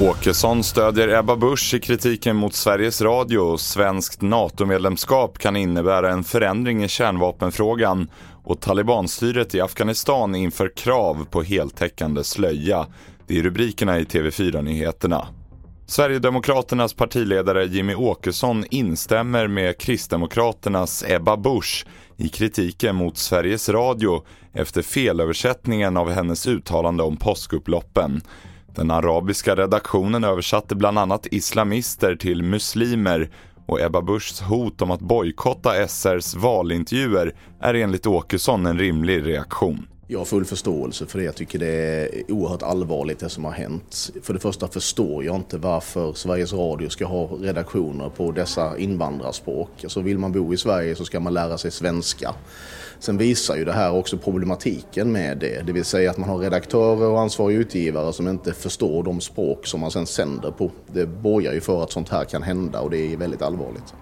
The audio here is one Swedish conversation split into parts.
Åkesson stödjer Ebba Busch i kritiken mot Sveriges Radio. Svenskt NATO-medlemskap kan innebära en förändring i kärnvapenfrågan och talibanstyret i Afghanistan inför krav på heltäckande slöja. Det är rubrikerna i TV4-nyheterna. Sverigedemokraternas partiledare Jimmy Åkesson instämmer med Kristdemokraternas Ebba Busch i kritiken mot Sveriges Radio efter felöversättningen av hennes uttalande om påskupploppen. Den arabiska redaktionen översatte bland annat islamister till muslimer och Ebba Buschs hot om att bojkotta SRs valintervjuer är enligt Åkesson en rimlig reaktion. Jag har full förståelse för det. Jag tycker det är oerhört allvarligt det som har hänt. För det första förstår jag inte varför Sveriges Radio ska ha redaktioner på dessa invandrarspråk. Alltså vill man bo i Sverige så ska man lära sig svenska. Sen visar ju det här också problematiken med det. Det vill säga att man har redaktörer och ansvariga utgivare som inte förstår de språk som man sen sänder på. Det borgar ju för att sånt här kan hända och det är väldigt allvarligt.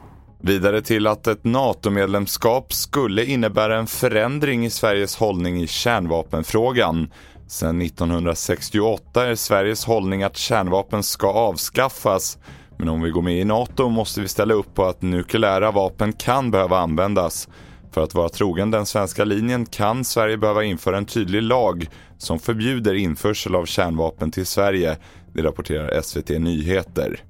Vidare till att ett NATO-medlemskap skulle innebära en förändring i Sveriges hållning i kärnvapenfrågan. Sedan 1968 är Sveriges hållning att kärnvapen ska avskaffas. Men om vi går med i NATO måste vi ställa upp på att nukleära vapen kan behöva användas. För att vara trogen den svenska linjen kan Sverige behöva införa en tydlig lag som förbjuder införsel av kärnvapen till Sverige. Det rapporterar SVT Nyheter.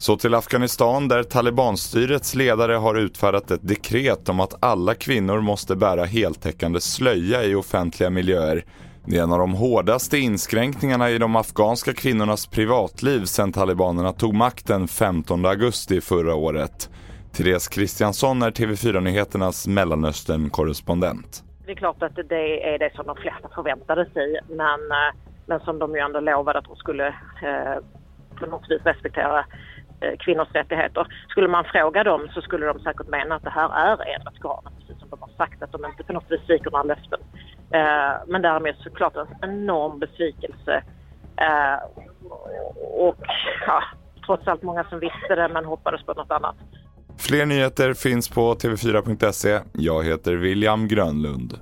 Så till Afghanistan där talibanstyrets ledare har utfärdat ett dekret om att alla kvinnor måste bära heltäckande slöja i offentliga miljöer. Det är en av de hårdaste inskränkningarna i de afghanska kvinnornas privatliv sedan talibanerna tog makten 15 augusti förra året. Therese Kristiansson är TV4-nyheternas Mellanöstern-korrespondent. Det är klart att det är det som de flesta förväntade sig men, eh, men som de ju ändå lovade att de skulle eh, på något vis respektera Eh, kvinnors rättigheter. Skulle man fråga dem så skulle de säkert mena att det här är enligt Koranen, precis som de har sagt att de inte på något vis sviker några löften. Eh, men därmed såklart en enorm besvikelse eh, och ja, trots allt många som visste det men hoppades på något annat. Fler nyheter finns på tv4.se. Jag heter William Grönlund.